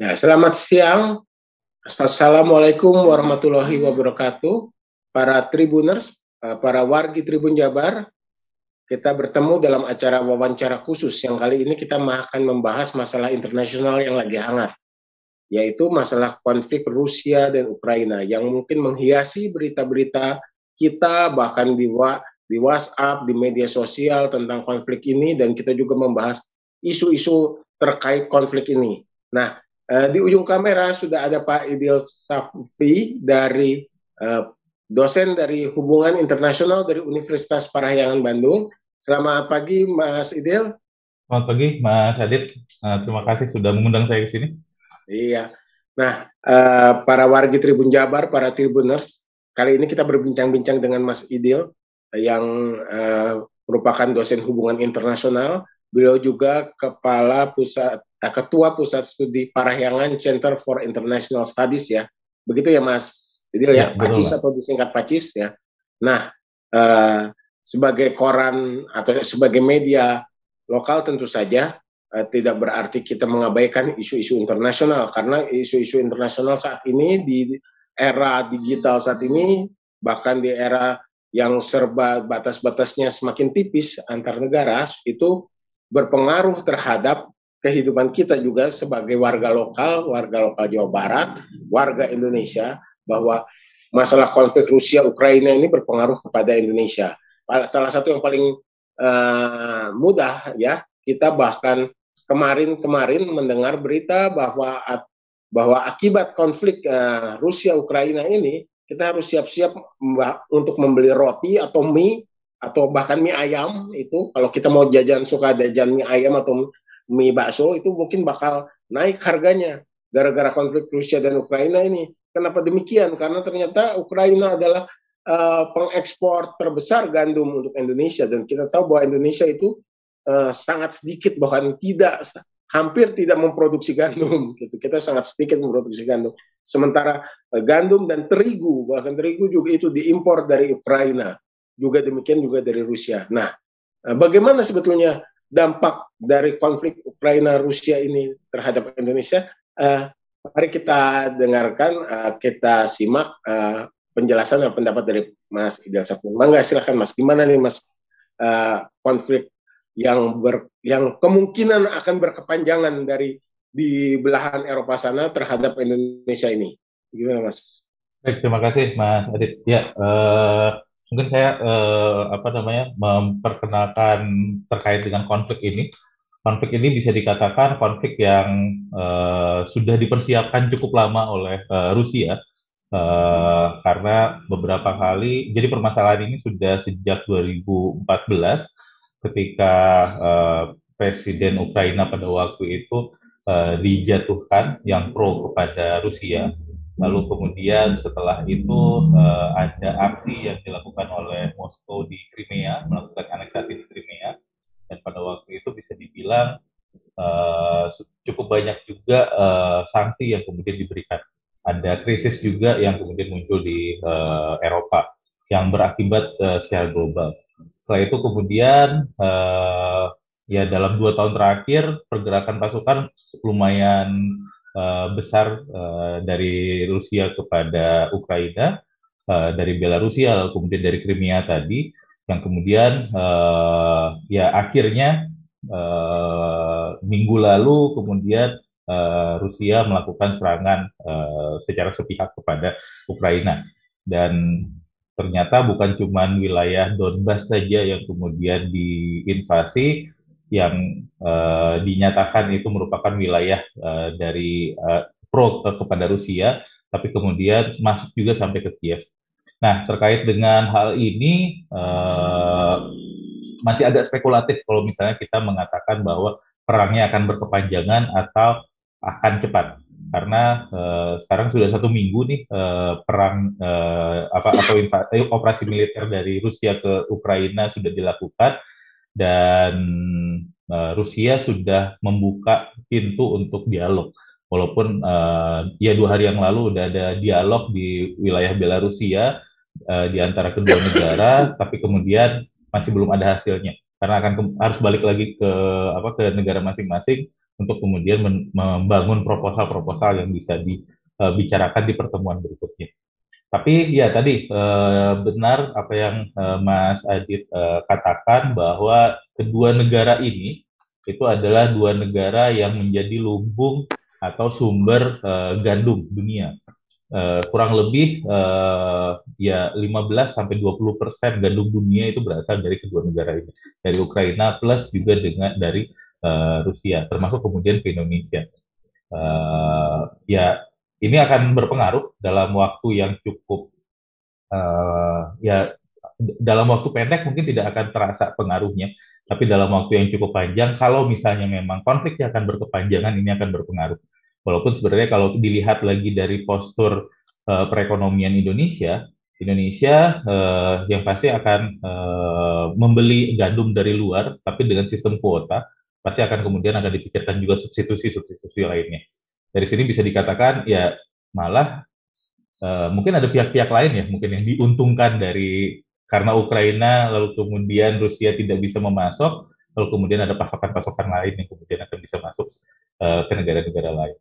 Ya, selamat siang. Assalamualaikum warahmatullahi wabarakatuh. Para tribuners, eh, para wargi Tribun Jabar, kita bertemu dalam acara wawancara khusus yang kali ini kita akan membahas masalah internasional yang lagi hangat, yaitu masalah konflik Rusia dan Ukraina yang mungkin menghiasi berita-berita kita bahkan di di WhatsApp, di media sosial tentang konflik ini dan kita juga membahas isu-isu terkait konflik ini. Nah, eh, di ujung kamera sudah ada Pak Idil Safi dari eh, dosen dari Hubungan Internasional dari Universitas Parahyangan Bandung. Selamat pagi, Mas Idil. Selamat pagi, Mas Adit. Uh, terima kasih sudah mengundang saya ke sini. Iya. Nah, uh, para wargi Tribun Jabar, para Tribuners, kali ini kita berbincang-bincang dengan Mas Idil yang uh, merupakan dosen hubungan internasional. Beliau juga kepala pusat Nah, Ketua Pusat Studi Parahyangan Center for International Studies ya. Begitu ya Mas Idil ya, ya Pacis atau disingkat Pacis ya. Nah, eh, sebagai koran atau sebagai media lokal tentu saja eh, tidak berarti kita mengabaikan isu-isu internasional karena isu-isu internasional saat ini di era digital saat ini bahkan di era yang serba batas-batasnya semakin tipis antar negara itu berpengaruh terhadap kehidupan kita juga sebagai warga lokal, warga lokal Jawa Barat, warga Indonesia, bahwa masalah konflik Rusia Ukraina ini berpengaruh kepada Indonesia. Salah satu yang paling uh, mudah ya, kita bahkan kemarin-kemarin mendengar berita bahwa bahwa akibat konflik uh, Rusia Ukraina ini kita harus siap-siap untuk membeli roti atau mie atau bahkan mie ayam itu kalau kita mau jajan suka jajan mie ayam atau mie bakso itu mungkin bakal naik harganya gara-gara konflik Rusia dan Ukraina ini. Kenapa demikian? Karena ternyata Ukraina adalah uh, pengekspor terbesar gandum untuk Indonesia dan kita tahu bahwa Indonesia itu uh, sangat sedikit bahkan tidak hampir tidak memproduksi gandum gitu. Kita sangat sedikit memproduksi gandum. Sementara uh, gandum dan terigu bahkan terigu juga itu diimpor dari Ukraina. Juga demikian juga dari Rusia. Nah, bagaimana sebetulnya dampak dari konflik Ukraina Rusia ini terhadap Indonesia, uh, mari kita dengarkan, uh, kita simak uh, penjelasan dan pendapat dari Mas Idil Safung. Mangga silakan Mas, gimana nih Mas uh, konflik yang ber, yang kemungkinan akan berkepanjangan dari di belahan Eropa sana terhadap Indonesia ini, gimana Mas? Baik, terima kasih Mas Adit. Ya, uh, mungkin saya eh, apa namanya memperkenalkan terkait dengan konflik ini. Konflik ini bisa dikatakan konflik yang eh, sudah dipersiapkan cukup lama oleh eh, Rusia eh, karena beberapa kali. Jadi permasalahan ini sudah sejak 2014 ketika eh, Presiden Ukraina pada waktu itu eh, dijatuhkan yang pro kepada Rusia Lalu kemudian setelah itu uh, ada aksi yang dilakukan oleh Moskow di Crimea, melakukan aneksasi di Crimea. Dan pada waktu itu bisa dibilang uh, cukup banyak juga uh, sanksi yang kemudian diberikan. Ada krisis juga yang kemudian muncul di uh, Eropa yang berakibat uh, secara global. Setelah itu kemudian uh, ya dalam dua tahun terakhir pergerakan pasukan lumayan uh, besar uh, dari Rusia kepada Ukraina, uh, dari Belarusia, kemudian dari Crimea tadi, yang kemudian uh, ya akhirnya uh, minggu lalu kemudian uh, Rusia melakukan serangan uh, secara sepihak kepada Ukraina. Dan ternyata bukan cuma wilayah Donbas saja yang kemudian diinvasi, yang uh, dinyatakan itu merupakan wilayah uh, dari uh, pro kepada Rusia, tapi kemudian masuk juga sampai ke Kiev. Nah, terkait dengan hal ini uh, masih agak spekulatif kalau misalnya kita mengatakan bahwa perangnya akan berkepanjangan atau akan cepat karena uh, sekarang sudah satu minggu nih uh, perang uh, apa atau operasi militer dari Rusia ke Ukraina sudah dilakukan dan uh, Rusia sudah membuka pintu untuk dialog. Walaupun uh, ya dua hari yang lalu udah ada dialog di wilayah Belarusia uh, di antara kedua negara, tapi kemudian masih belum ada hasilnya karena akan harus balik lagi ke apa ke negara masing-masing untuk kemudian membangun proposal-proposal yang bisa dibicarakan di pertemuan berikutnya. Tapi ya tadi benar apa yang Mas Adit katakan bahwa kedua negara ini itu adalah dua negara yang menjadi lumbung atau sumber gandum dunia uh, kurang lebih uh, ya 15 sampai 20 persen gandum dunia itu berasal dari kedua negara ini, dari Ukraina plus juga dengan dari uh, Rusia, termasuk kemudian ke Indonesia. Uh, ya ini akan berpengaruh dalam waktu yang cukup uh, ya dalam waktu pendek mungkin tidak akan terasa pengaruhnya, tapi dalam waktu yang cukup panjang, kalau misalnya memang konfliknya akan berkepanjangan, ini akan berpengaruh. Walaupun sebenarnya kalau dilihat lagi dari postur uh, perekonomian Indonesia, Indonesia uh, yang pasti akan uh, membeli gandum dari luar, tapi dengan sistem kuota, pasti akan kemudian akan dipikirkan juga substitusi-substitusi lainnya. Dari sini bisa dikatakan ya malah uh, mungkin ada pihak-pihak lain ya mungkin yang diuntungkan dari karena Ukraina lalu kemudian Rusia tidak bisa memasok, lalu kemudian ada pasokan-pasokan lain yang kemudian akan bisa masuk uh, ke negara-negara lain.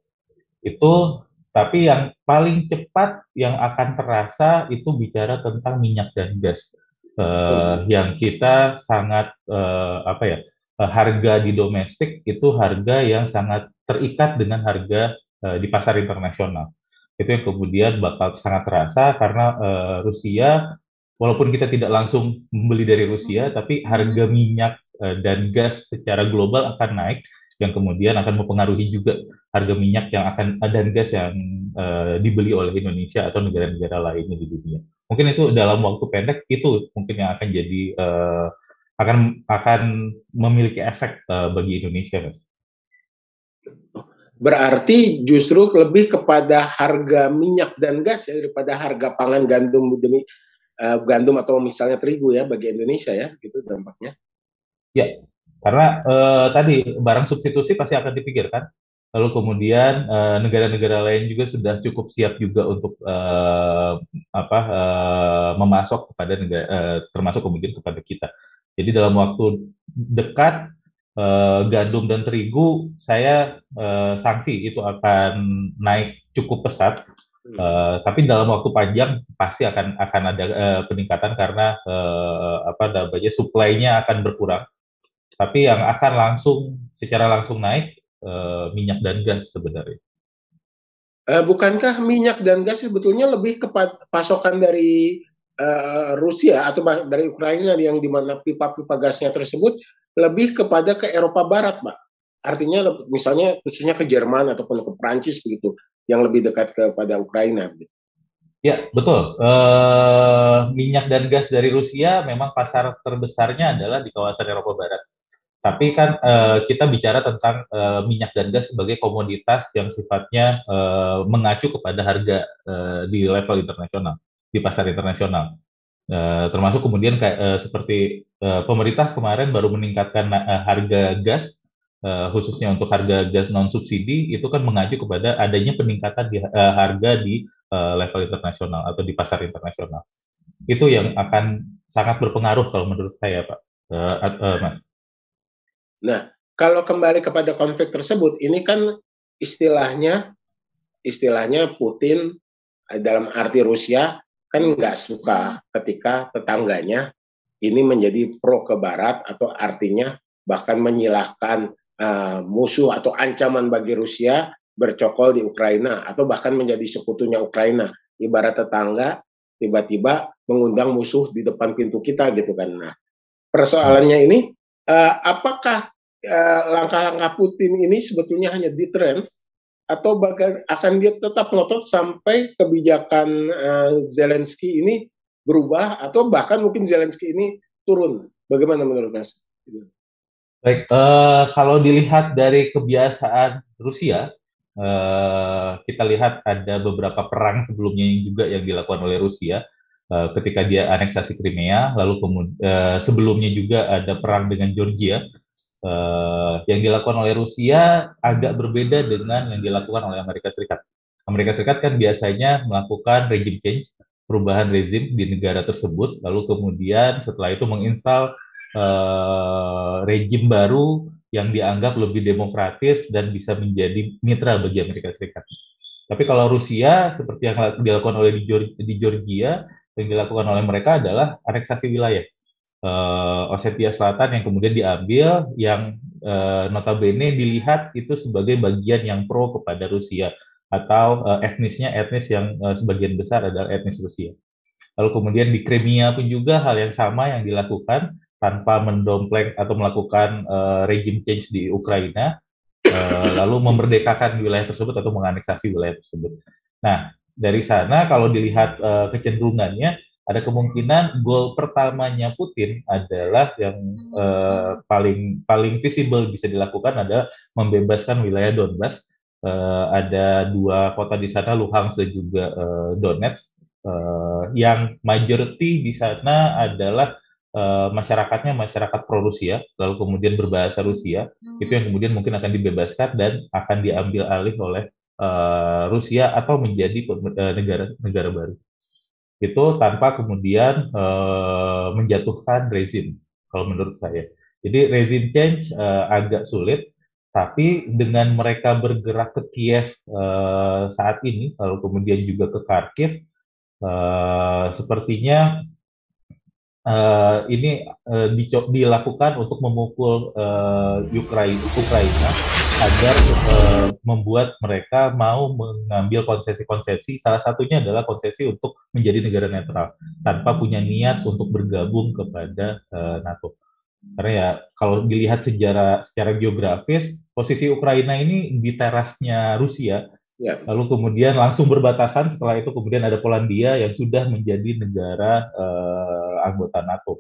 Itu tapi yang paling cepat yang akan terasa itu bicara tentang minyak dan gas. Uh, yang kita sangat uh, apa ya harga di domestik itu harga yang sangat terikat dengan harga uh, di pasar internasional itu yang kemudian bakal sangat terasa karena uh, Rusia walaupun kita tidak langsung membeli dari Rusia tapi harga minyak dan gas secara global akan naik yang kemudian akan mempengaruhi juga harga minyak yang akan dan gas yang uh, dibeli oleh Indonesia atau negara-negara lainnya di dunia. Mungkin itu dalam waktu pendek itu mungkin yang akan jadi uh, akan akan memiliki efek uh, bagi Indonesia, mas. Berarti justru lebih kepada harga minyak dan gas ya daripada harga pangan gandum demi uh, gandum atau misalnya terigu ya bagi Indonesia ya, gitu dampaknya. Ya, karena uh, tadi barang substitusi pasti akan dipikirkan. Lalu kemudian negara-negara uh, lain juga sudah cukup siap juga untuk uh, apa uh, memasok kepada negara, uh, termasuk kemudian kepada kita. Jadi dalam waktu dekat uh, gandum dan terigu saya uh, sanksi itu akan naik cukup pesat. Uh, tapi dalam waktu panjang pasti akan akan ada uh, peningkatan karena uh, apa namanya supply-nya akan berkurang tapi yang akan langsung secara langsung naik uh, minyak dan gas sebenarnya. Uh, bukankah minyak dan gas sebetulnya lebih ke pasokan dari uh, Rusia atau dari Ukraina yang di mana pipa-pipa gasnya tersebut lebih kepada ke Eropa Barat, Pak? Artinya misalnya khususnya ke Jerman ataupun ke Prancis begitu, yang lebih dekat kepada Ukraina. Ya, betul. Uh, minyak dan gas dari Rusia memang pasar terbesarnya adalah di kawasan Eropa Barat. Tapi kan uh, kita bicara tentang minyak dan gas sebagai komoditas yang sifatnya mengacu kepada harga di level internasional, di pasar internasional. Uh, termasuk kemudian kayak uh, seperti uh, pemerintah kemarin baru meningkatkan uh, harga gas uh, khususnya untuk harga gas non subsidi itu kan mengacu kepada adanya peningkatan di, uh, harga di uh, level internasional atau di pasar internasional. Itu yang akan sangat berpengaruh kalau menurut saya, Pak, uh, uh, Mas. Nah, kalau kembali kepada konflik tersebut, ini kan istilahnya istilahnya Putin dalam arti Rusia kan nggak suka ketika tetangganya ini menjadi pro ke Barat atau artinya bahkan menyilahkan uh, musuh atau ancaman bagi Rusia bercokol di Ukraina atau bahkan menjadi sekutunya Ukraina. Ibarat tetangga tiba-tiba mengundang musuh di depan pintu kita gitu kan. Nah persoalannya ini uh, apakah uh, langkah-langkah Putin ini sebetulnya hanya deterrence atau bahkan akan dia tetap ngotot sampai kebijakan uh, Zelensky ini berubah atau bahkan mungkin Zelensky ini turun. Bagaimana menurut Mas? Baik, uh, kalau dilihat dari kebiasaan Rusia, uh, kita lihat ada beberapa perang sebelumnya yang juga yang dilakukan oleh Rusia uh, ketika dia aneksasi Crimea, lalu kemudian uh, sebelumnya juga ada perang dengan Georgia uh, yang dilakukan oleh Rusia agak berbeda dengan yang dilakukan oleh Amerika Serikat. Amerika Serikat kan biasanya melakukan regime change, perubahan rezim di negara tersebut, lalu kemudian setelah itu menginstal uh, rejim baru yang dianggap lebih demokratis dan bisa menjadi mitra bagi Amerika Serikat. Tapi kalau Rusia, seperti yang dilakukan oleh di Georgia, yang dilakukan oleh mereka adalah aneksasi wilayah. Uh, Ossetia Selatan yang kemudian diambil, yang uh, notabene dilihat itu sebagai bagian yang pro kepada Rusia atau uh, etnisnya etnis yang uh, sebagian besar adalah etnis Rusia. Lalu kemudian di Crimea pun juga hal yang sama yang dilakukan tanpa mendompleng atau melakukan uh, regime change di Ukraina, uh, lalu memerdekakan wilayah tersebut atau menganeksasi wilayah tersebut. Nah, dari sana kalau dilihat uh, kecenderungannya, ada kemungkinan gol pertamanya Putin adalah yang uh, paling paling visible bisa dilakukan adalah membebaskan wilayah Donbas. Uh, ada dua kota di sana, Luhansk dan juga uh, Donetsk, uh, yang majority di sana adalah uh, masyarakatnya masyarakat pro Rusia, lalu kemudian berbahasa Rusia, itu yang kemudian mungkin akan dibebaskan dan akan diambil alih oleh uh, Rusia atau menjadi uh, negara negara baru. Itu tanpa kemudian uh, menjatuhkan rezim, kalau menurut saya. Jadi rezim change uh, agak sulit, tapi dengan mereka bergerak ke Kiev uh, saat ini, lalu kemudian juga ke Kharkiv, uh, sepertinya uh, ini uh, dilakukan untuk memukul uh, Ukraina, Ukraina agar uh, membuat mereka mau mengambil konsesi-konsesi. Salah satunya adalah konsesi untuk menjadi negara netral tanpa punya niat untuk bergabung kepada uh, NATO. Karena ya kalau dilihat sejarah secara geografis, posisi Ukraina ini di terasnya Rusia Ya. Lalu kemudian langsung berbatasan setelah itu kemudian ada Polandia yang sudah menjadi negara uh, anggota NATO.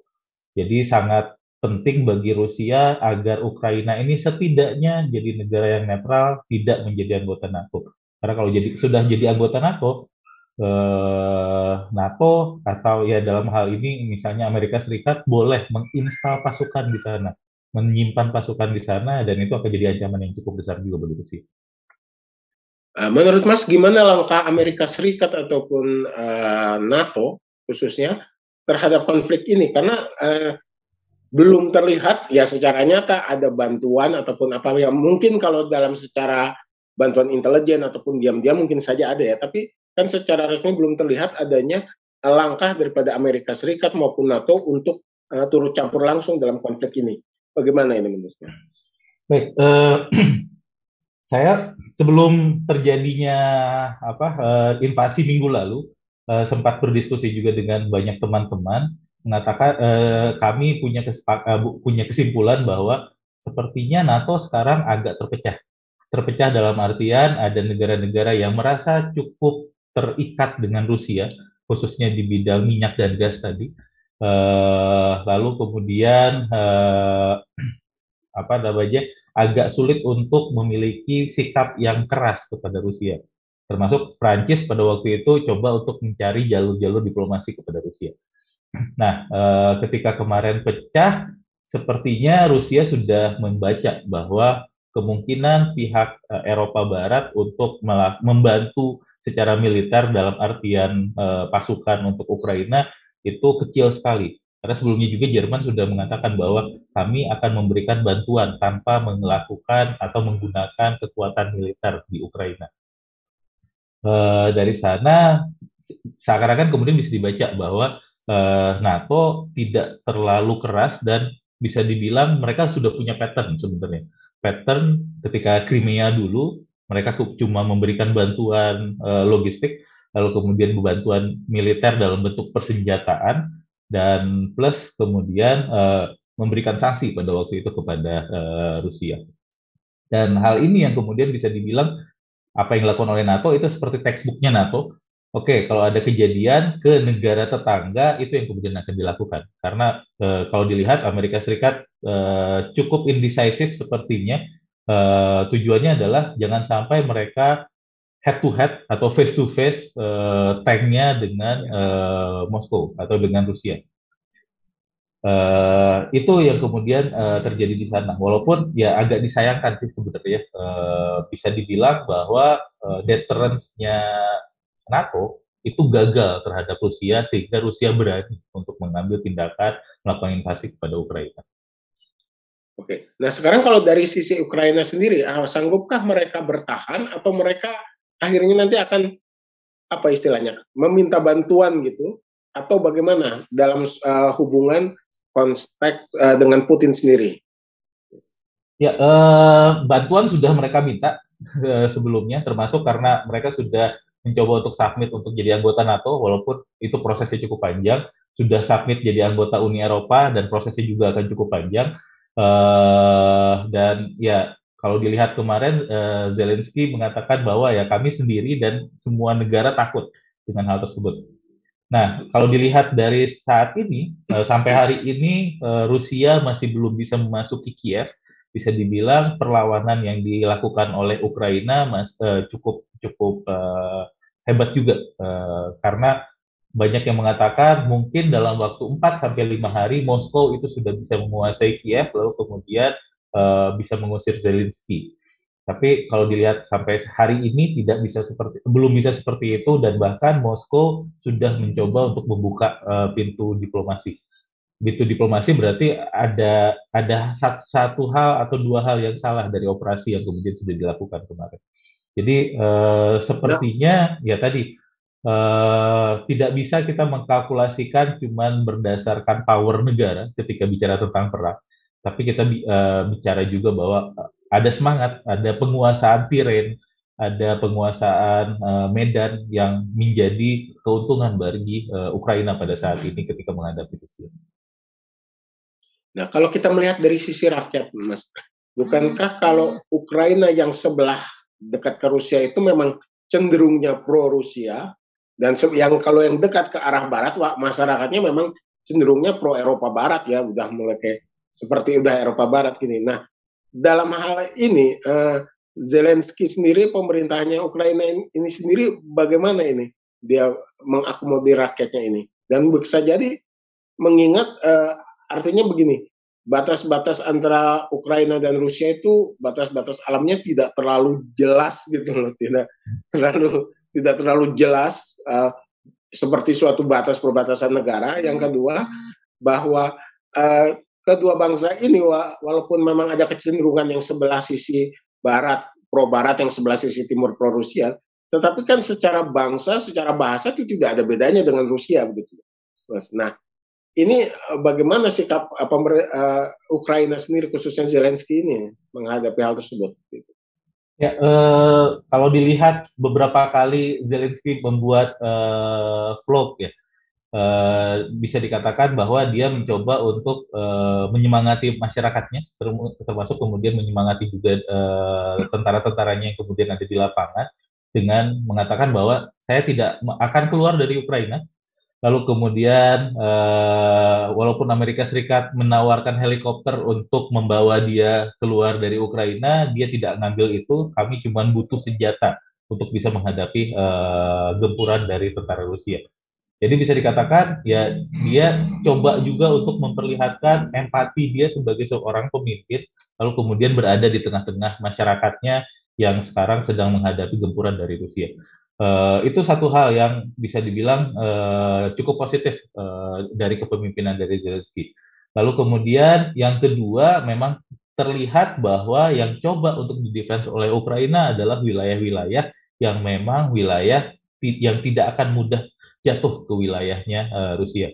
Jadi sangat penting bagi Rusia agar Ukraina ini setidaknya jadi negara yang netral, tidak menjadi anggota NATO. Karena kalau jadi sudah jadi anggota NATO, eh, NATO atau ya dalam hal ini misalnya Amerika Serikat boleh menginstal pasukan di sana, menyimpan pasukan di sana dan itu akan jadi ancaman yang cukup besar juga bagi Rusia. Eh, menurut Mas, gimana langkah Amerika Serikat ataupun uh, NATO khususnya terhadap konflik ini? Karena uh, belum terlihat ya secara nyata ada bantuan ataupun apa yang mungkin kalau dalam secara bantuan intelijen ataupun diam-diam mungkin saja ada ya, tapi kan secara resmi belum terlihat adanya langkah daripada Amerika Serikat maupun NATO untuk uh, turut campur langsung dalam konflik ini. Bagaimana ini menurutnya? Baik, uh, saya sebelum terjadinya apa uh, invasi minggu lalu uh, sempat berdiskusi juga dengan banyak teman-teman mengatakan uh, kami punya kesepak, uh, punya kesimpulan bahwa sepertinya NATO sekarang agak terpecah. Terpecah dalam artian ada negara-negara yang merasa cukup terikat dengan Rusia, khususnya di bidang minyak dan gas tadi. Uh, lalu kemudian uh, apa namanya agak sulit untuk memiliki sikap yang keras kepada Rusia. Termasuk Prancis pada waktu itu coba untuk mencari jalur-jalur diplomasi kepada Rusia. Nah, eh, ketika kemarin pecah, sepertinya Rusia sudah membaca bahwa kemungkinan pihak eh, Eropa Barat untuk membantu secara militer dalam artian eh, pasukan untuk Ukraina itu kecil sekali. Karena sebelumnya juga Jerman sudah mengatakan bahwa kami akan memberikan bantuan tanpa melakukan atau menggunakan kekuatan militer di Ukraina. E, dari sana seakan-akan kemudian bisa dibaca bahwa e, NATO tidak terlalu keras dan bisa dibilang mereka sudah punya pattern sebenarnya. Pattern ketika Crimea dulu mereka cuma memberikan bantuan e, logistik lalu kemudian bantuan militer dalam bentuk persenjataan dan plus kemudian uh, memberikan sanksi pada waktu itu kepada uh, Rusia. Dan hal ini yang kemudian bisa dibilang apa yang dilakukan oleh NATO itu seperti textbooknya NATO. Oke, kalau ada kejadian ke negara tetangga itu yang kemudian akan dilakukan. Karena uh, kalau dilihat Amerika Serikat uh, cukup indecisive sepertinya. Uh, tujuannya adalah jangan sampai mereka head to head atau face to face uh, tanknya dengan uh, Moskow atau dengan Rusia. Uh, itu yang kemudian uh, terjadi di sana. Walaupun ya agak disayangkan sih sebenarnya uh, bisa dibilang bahwa uh, deterrence-nya NATO itu gagal terhadap Rusia sehingga Rusia berani untuk mengambil tindakan melakukan invasi kepada Ukraina. Oke, nah sekarang kalau dari sisi Ukraina sendiri, ah, sanggupkah mereka bertahan atau mereka akhirnya nanti akan apa istilahnya meminta bantuan gitu atau bagaimana dalam uh, hubungan konteks uh, dengan Putin sendiri? Ya, uh, bantuan sudah mereka minta uh, sebelumnya, termasuk karena mereka sudah mencoba untuk submit untuk jadi anggota NATO, walaupun itu prosesnya cukup panjang. Sudah submit jadi anggota Uni Eropa dan prosesnya juga akan cukup panjang. Uh, dan ya kalau dilihat kemarin uh, Zelensky mengatakan bahwa ya kami sendiri dan semua negara takut dengan hal tersebut. Nah, kalau dilihat dari saat ini uh, sampai hari ini uh, Rusia masih belum bisa memasuki Kiev. Bisa dibilang perlawanan yang dilakukan oleh Ukraina mas, uh, cukup cukup uh, hebat juga uh, karena banyak yang mengatakan mungkin dalam waktu 4 sampai 5 hari Moskow itu sudah bisa menguasai Kiev lalu kemudian uh, bisa mengusir Zelensky. Tapi kalau dilihat sampai hari ini tidak bisa seperti belum bisa seperti itu dan bahkan Moskow sudah mencoba untuk membuka uh, pintu diplomasi. Pintu diplomasi berarti ada ada satu hal atau dua hal yang salah dari operasi yang kemudian sudah dilakukan kemarin. Jadi uh, sepertinya ya tadi uh, tidak bisa kita mengkalkulasikan cuman berdasarkan power negara ketika bicara tentang perang, tapi kita uh, bicara juga bahwa ada semangat, ada penguasaan Tiren, ada penguasaan uh, Medan yang menjadi keuntungan bagi uh, Ukraina pada saat ini ketika menghadapi Rusia. Nah, kalau kita melihat dari sisi rakyat, Mas, bukankah kalau Ukraina yang sebelah dekat ke Rusia itu memang cenderungnya pro Rusia dan yang kalau yang dekat ke arah barat wah, masyarakatnya memang cenderungnya pro Eropa Barat ya udah mulai kayak seperti udah Eropa Barat gini. Nah dalam hal ini uh, Zelensky sendiri pemerintahnya Ukraina ini, ini sendiri bagaimana ini dia mengakomodir rakyatnya ini dan bisa jadi mengingat uh, artinya begini batas-batas antara Ukraina dan Rusia itu batas-batas alamnya tidak terlalu jelas gitu loh, tidak terlalu tidak terlalu jelas uh, seperti suatu batas perbatasan negara. Yang kedua bahwa uh, kedua bangsa ini walaupun memang ada kecenderungan yang sebelah sisi barat pro barat yang sebelah sisi timur pro Rusia, tetapi kan secara bangsa, secara bahasa itu tidak ada bedanya dengan Rusia begitu. Nah, ini eh, bagaimana sikap apa uh, uh, Ukraina sendiri khususnya Zelensky ini menghadapi hal tersebut? Ya, uh, kalau dilihat beberapa kali Zelensky membuat uh, vlog ya, uh, bisa dikatakan bahwa dia mencoba untuk uh, menyemangati masyarakatnya, termasuk kemudian menyemangati juga uh, tentara-tentaranya yang kemudian ada di lapangan dengan mengatakan bahwa saya tidak akan keluar dari Ukraina lalu kemudian walaupun Amerika Serikat menawarkan helikopter untuk membawa dia keluar dari Ukraina, dia tidak ngambil itu. Kami cuma butuh senjata untuk bisa menghadapi gempuran dari tentara Rusia. Jadi bisa dikatakan ya dia coba juga untuk memperlihatkan empati dia sebagai seorang pemimpin, lalu kemudian berada di tengah-tengah masyarakatnya yang sekarang sedang menghadapi gempuran dari Rusia. Uh, itu satu hal yang bisa dibilang uh, cukup positif uh, dari kepemimpinan dari Zelensky. Lalu kemudian yang kedua memang terlihat bahwa yang coba untuk didefense oleh Ukraina adalah wilayah-wilayah yang memang wilayah yang tidak akan mudah jatuh ke wilayahnya uh, Rusia.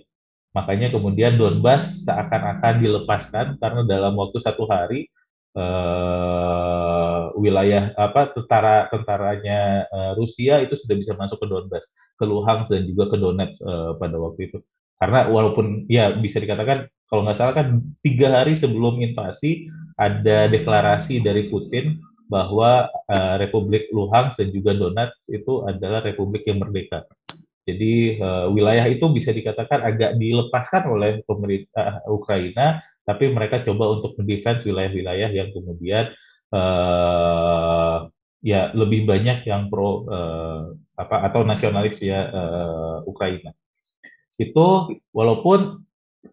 Makanya kemudian Donbas seakan-akan dilepaskan karena dalam waktu satu hari uh, wilayah apa tentara tentaranya uh, Rusia itu sudah bisa masuk ke Donbas, ke Luhansk dan juga ke Donetsk uh, pada waktu itu. Karena walaupun ya bisa dikatakan kalau nggak salah kan tiga hari sebelum invasi ada deklarasi dari Putin bahwa uh, Republik Luhansk dan juga Donetsk itu adalah republik yang merdeka. Jadi uh, wilayah itu bisa dikatakan agak dilepaskan oleh pemerintah Ukraina tapi mereka coba untuk mendefense wilayah-wilayah yang kemudian uh, ya lebih banyak yang pro uh, apa atau nasionalis ya uh, Ukraina. Itu walaupun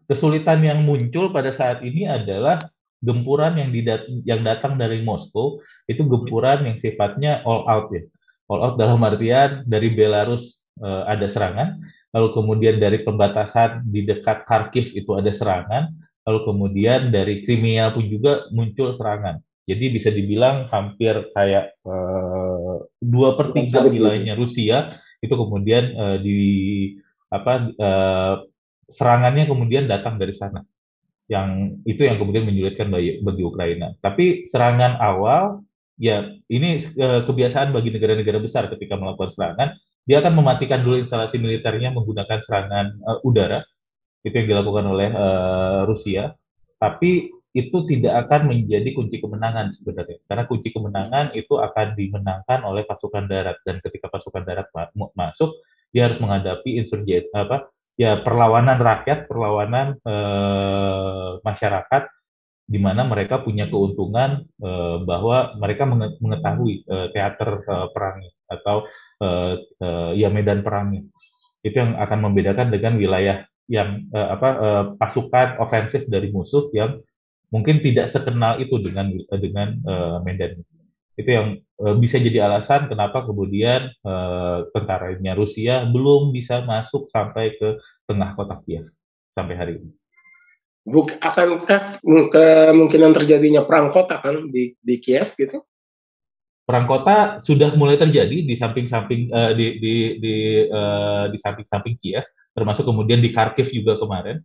kesulitan yang muncul pada saat ini adalah gempuran yang didat yang datang dari Moskow itu gempuran yang sifatnya all out ya. All out dalam artian dari Belarus uh, ada serangan, lalu kemudian dari pembatasan di dekat Kharkiv itu ada serangan, lalu kemudian dari Crimea pun juga muncul serangan. Jadi bisa dibilang hampir kayak uh, dua per tiga wilayahnya Rusia itu kemudian uh, di apa uh, serangannya kemudian datang dari sana. Yang itu yang kemudian menyulitkan bagi, bagi Ukraina. Tapi serangan awal ya ini uh, kebiasaan bagi negara-negara besar ketika melakukan serangan, dia akan mematikan dulu instalasi militernya menggunakan serangan uh, udara. Itu yang dilakukan oleh uh, Rusia. Tapi itu tidak akan menjadi kunci kemenangan sebenarnya karena kunci kemenangan itu akan dimenangkan oleh pasukan darat dan ketika pasukan darat ma masuk dia harus menghadapi insurgen apa ya perlawanan rakyat perlawanan eh, masyarakat di mana mereka punya keuntungan eh, bahwa mereka mengetahui eh, teater eh, perangnya atau eh, ya medan perangnya itu yang akan membedakan dengan wilayah yang apa pasukan ofensif dari musuh yang mungkin tidak sekenal itu dengan dengan Medan. Itu yang uh, bisa jadi alasan kenapa kemudian uh, tentaranya Rusia belum bisa masuk sampai ke tengah kota Kiev sampai hari ini. Buk, akankah kemungkinan terjadinya perang kota kan di, di Kiev gitu? Perang kota sudah mulai terjadi di samping-samping uh, di di di uh, di samping-samping Kiev, termasuk kemudian di Kharkiv juga kemarin.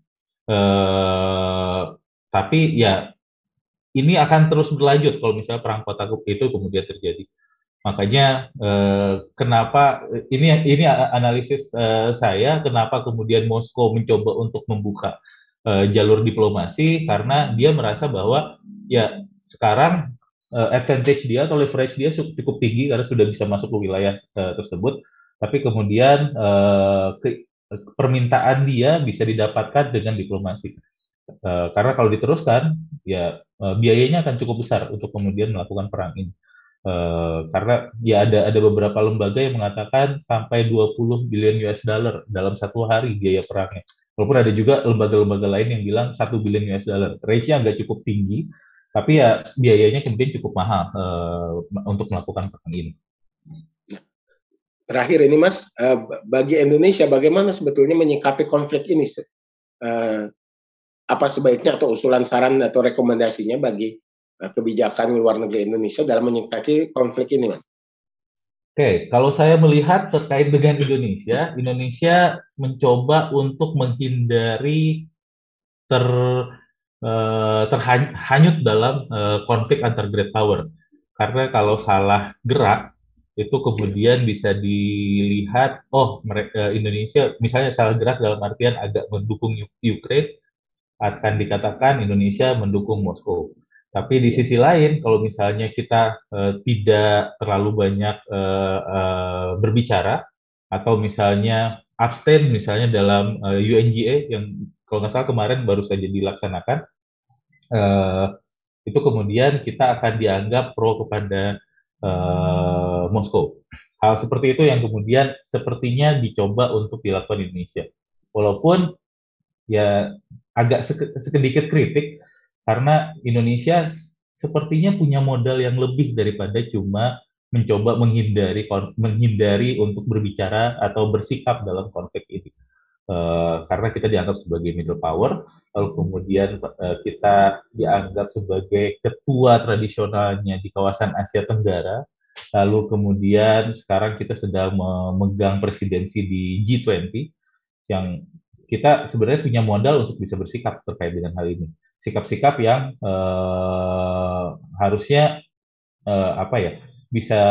Uh, tapi ya ini akan terus berlanjut kalau misalnya perang kota itu kemudian terjadi. Makanya eh, kenapa ini ini analisis eh, saya kenapa kemudian Moskow mencoba untuk membuka eh, jalur diplomasi karena dia merasa bahwa ya sekarang eh, advantage dia atau leverage dia cukup tinggi karena sudah bisa masuk ke wilayah eh, tersebut. Tapi kemudian eh, ke, permintaan dia bisa didapatkan dengan diplomasi. Uh, karena kalau diteruskan, ya uh, biayanya akan cukup besar untuk kemudian melakukan perang ini. Uh, karena ya ada ada beberapa lembaga yang mengatakan sampai 20 billion US dollar dalam satu hari biaya perangnya. Walaupun ada juga lembaga-lembaga lain yang bilang satu billion US dollar. Range-nya agak cukup tinggi, tapi ya biayanya kemudian cukup mahal uh, untuk melakukan perang ini. Terakhir ini Mas, uh, bagi Indonesia bagaimana sebetulnya menyikapi konflik ini? Uh, apa sebaiknya atau usulan saran atau rekomendasinya bagi kebijakan luar negeri Indonesia dalam menyikapi konflik ini, Mas? Oke, kalau saya melihat terkait dengan Indonesia, Indonesia mencoba untuk menghindari ter uh, terhanyut dalam uh, konflik antar great power. Karena kalau salah gerak itu kemudian bisa dilihat, oh mereka Indonesia misalnya salah gerak dalam artian agak mendukung Ukraine, akan dikatakan Indonesia mendukung Moskow. Tapi di sisi lain, kalau misalnya kita uh, tidak terlalu banyak uh, uh, berbicara, atau misalnya abstain misalnya dalam uh, UNGA yang kalau nggak salah kemarin baru saja dilaksanakan, uh, itu kemudian kita akan dianggap pro kepada uh, Moskow. Hal seperti itu yang kemudian sepertinya dicoba untuk dilakukan Indonesia. Walaupun ya agak sedikit kritik karena Indonesia sepertinya punya modal yang lebih daripada cuma mencoba menghindari menghindari untuk berbicara atau bersikap dalam konflik ini. Uh, karena kita dianggap sebagai middle power, lalu kemudian uh, kita dianggap sebagai ketua tradisionalnya di kawasan Asia Tenggara, lalu kemudian sekarang kita sedang memegang presidensi di G20, yang kita sebenarnya punya modal untuk bisa bersikap terkait dengan hal ini. Sikap-sikap yang uh, harusnya uh, apa ya bisa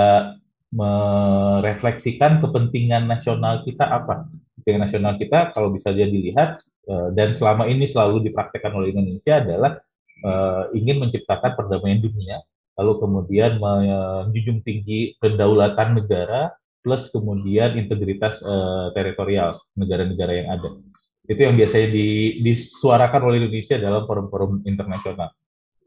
merefleksikan kepentingan nasional kita apa. Kepentingan nasional kita kalau bisa dia dilihat uh, dan selama ini selalu dipraktekkan oleh Indonesia adalah uh, ingin menciptakan perdamaian dunia, lalu kemudian menjunjung tinggi kedaulatan negara plus kemudian integritas uh, teritorial negara-negara yang ada. Itu yang biasanya di, disuarakan oleh Indonesia dalam forum-forum internasional.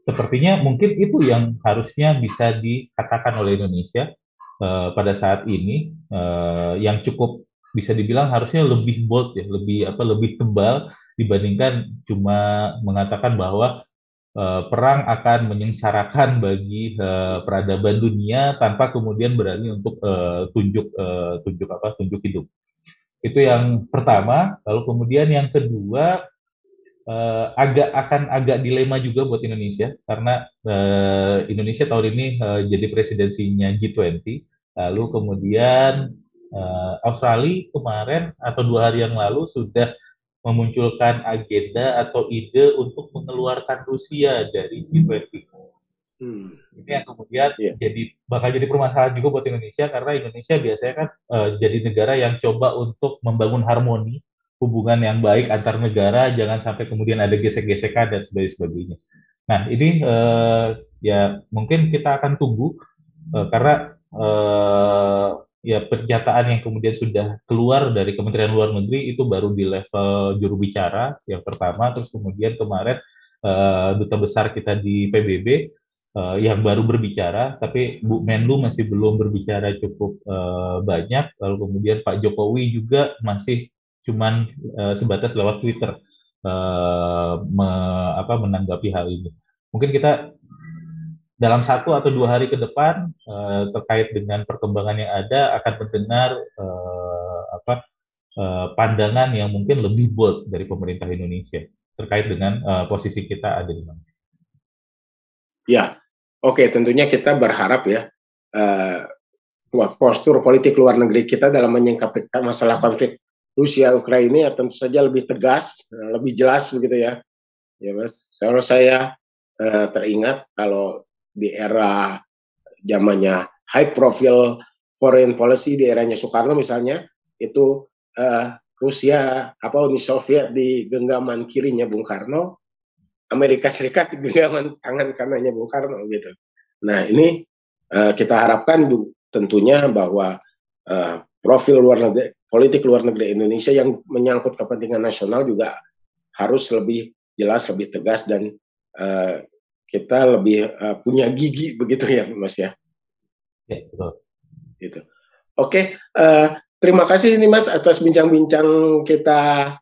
Sepertinya mungkin itu yang harusnya bisa dikatakan oleh Indonesia uh, pada saat ini, uh, yang cukup bisa dibilang harusnya lebih bold ya, lebih apa, lebih tebal dibandingkan cuma mengatakan bahwa uh, perang akan menyengsarakan bagi uh, peradaban dunia tanpa kemudian berani untuk uh, tunjuk uh, tunjuk apa tunjuk hidup itu yang pertama. Lalu kemudian yang kedua, uh, agak akan agak dilema juga buat Indonesia karena uh, Indonesia tahun ini uh, jadi presidensinya G20 lalu kemudian uh, Australia kemarin atau dua hari yang lalu sudah memunculkan agenda atau ide untuk mengeluarkan Rusia dari G20. Hmm. Ini yang kemudian yeah. jadi bakal jadi permasalahan juga buat Indonesia karena Indonesia biasanya kan uh, jadi negara yang coba untuk membangun harmoni hubungan yang baik antar negara, jangan sampai kemudian ada gesek-gesekan dan sebagainya. Nah ini uh, ya mungkin kita akan tunggu uh, karena uh, ya pernyataan yang kemudian sudah keluar dari Kementerian Luar Negeri itu baru di level juru bicara yang pertama, terus kemudian kemarin uh, duta besar kita di PBB uh, yang baru berbicara, tapi Bu Menlu masih belum berbicara cukup uh, banyak, lalu kemudian Pak Jokowi juga masih cuman uh, sebatas lewat Twitter uh, me, apa, menanggapi hal ini. Mungkin kita dalam satu atau dua hari ke depan uh, terkait dengan perkembangan yang ada akan mendengar uh, apa uh, pandangan yang mungkin lebih bold dari pemerintah Indonesia terkait dengan uh, posisi kita ada di mana. Ya, oke okay, tentunya kita berharap ya uh, postur politik luar negeri kita dalam menyingkapi masalah konflik Rusia Ukraina ya tentu saja lebih tegas, lebih jelas begitu ya. Ya Mas, saya saya uh, teringat kalau di era zamannya high profile foreign policy di eranya Soekarno misalnya itu uh, Rusia apa Uni Soviet di genggaman kirinya Bung Karno, Amerika Serikat genggaman tangan kanannya Bung Karno gitu. Nah ini uh, kita harapkan tentunya bahwa uh, profil luar negeri politik luar negeri Indonesia yang menyangkut kepentingan nasional juga harus lebih jelas, lebih tegas dan uh, kita lebih uh, punya gigi begitu ya Mas ya. Ya betul. Gitu. Oke, uh, terima kasih ini Mas atas bincang-bincang kita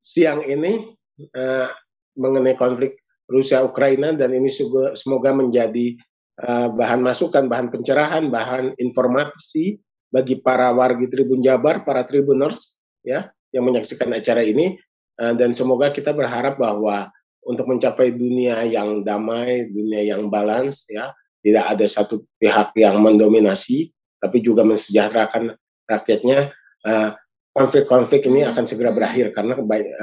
siang ini uh, mengenai konflik Rusia Ukraina dan ini semoga menjadi uh, bahan masukan, bahan pencerahan, bahan informasi bagi para wargi Tribun Jabar, para Tribuners ya yang menyaksikan acara ini uh, dan semoga kita berharap bahwa untuk mencapai dunia yang damai, dunia yang balance ya, tidak ada satu pihak yang mendominasi, tapi juga mensejahterakan rakyatnya. Eh, konflik-konflik ini akan segera berakhir karena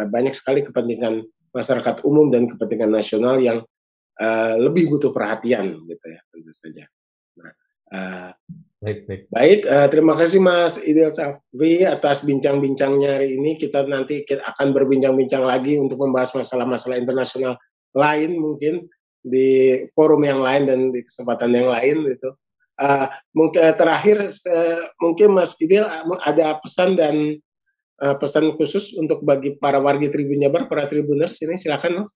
banyak sekali kepentingan masyarakat umum dan kepentingan nasional yang uh, lebih butuh perhatian, gitu ya tentu saja. Nah, uh, Baik, baik. Baik, uh, terima kasih Mas Idil Safi atas bincang-bincangnya hari ini. Kita nanti kita akan berbincang-bincang lagi untuk membahas masalah-masalah internasional lain mungkin di forum yang lain dan di kesempatan yang lain gitu. Uh, mungkin terakhir uh, mungkin Mas Idil ada pesan dan uh, pesan khusus untuk bagi para warga Tribun Jabar, para Tribuners ini silakan Mas.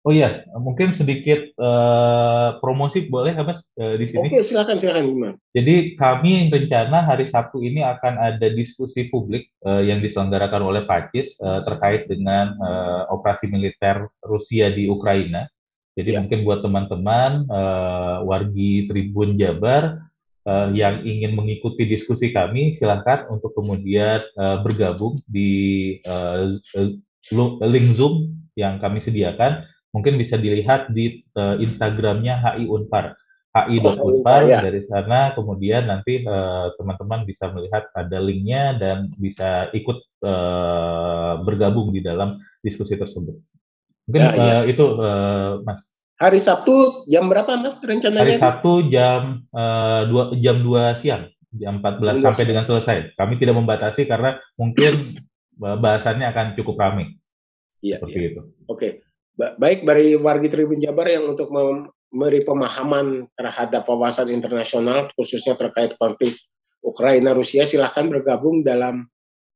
Oh iya, mungkin sedikit uh, promosi boleh Mas uh, di sini? Oke, silakan silakan. Jadi kami rencana hari Sabtu ini akan ada diskusi publik uh, yang diselenggarakan oleh Pacis uh, terkait dengan uh, operasi militer Rusia di Ukraina. Jadi ya. mungkin buat teman-teman uh, wargi Tribun Jabar uh, yang ingin mengikuti diskusi kami, silakan untuk kemudian uh, bergabung di uh, link Zoom yang kami sediakan mungkin bisa dilihat di uh, Instagramnya HI Unpar HI.unpar oh, ya. dari sana kemudian nanti uh, teman-teman bisa melihat ada linknya dan bisa ikut uh, bergabung di dalam diskusi tersebut mungkin ya, ya. itu uh, Mas hari Sabtu jam berapa Mas rencananya? Hari Sabtu jam uh, dua jam 2 siang. Jam 14 sampai dengan selesai. Kami tidak membatasi karena mungkin bahasannya akan cukup ramai Iya, seperti iya. itu. Oke. Baik dari warga Tribun Jabar yang untuk memberi pemahaman terhadap wawasan internasional khususnya terkait konflik Ukraina Rusia silahkan bergabung dalam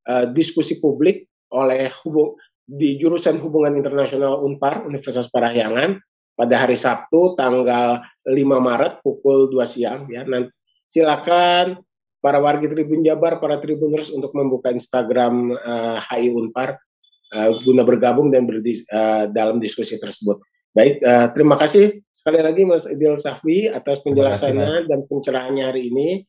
uh, diskusi publik oleh hubung, di jurusan hubungan internasional Unpar Universitas Parahyangan pada hari Sabtu tanggal 5 Maret pukul 2 siang ya nanti silakan para warga Tribun Jabar para Tribuners untuk membuka Instagram uh, eh, HI Unpar uh, guna bergabung dan berdis, uh, dalam diskusi tersebut. Baik, uh, terima kasih sekali lagi Mas Idil Safi atas penjelasannya dan pencerahannya hari ini.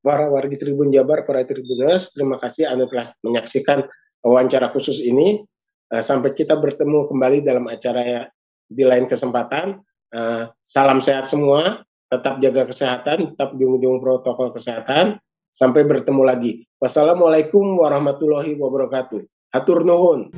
Para warga Tribun Jabar, para Tribuners, terima kasih Anda telah menyaksikan wawancara khusus ini. Uh, sampai kita bertemu kembali dalam acara di lain kesempatan. Uh, salam sehat semua, tetap jaga kesehatan, tetap junjung protokol kesehatan. Sampai bertemu lagi. Wassalamualaikum warahmatullahi wabarakatuh. Hatur nuhun.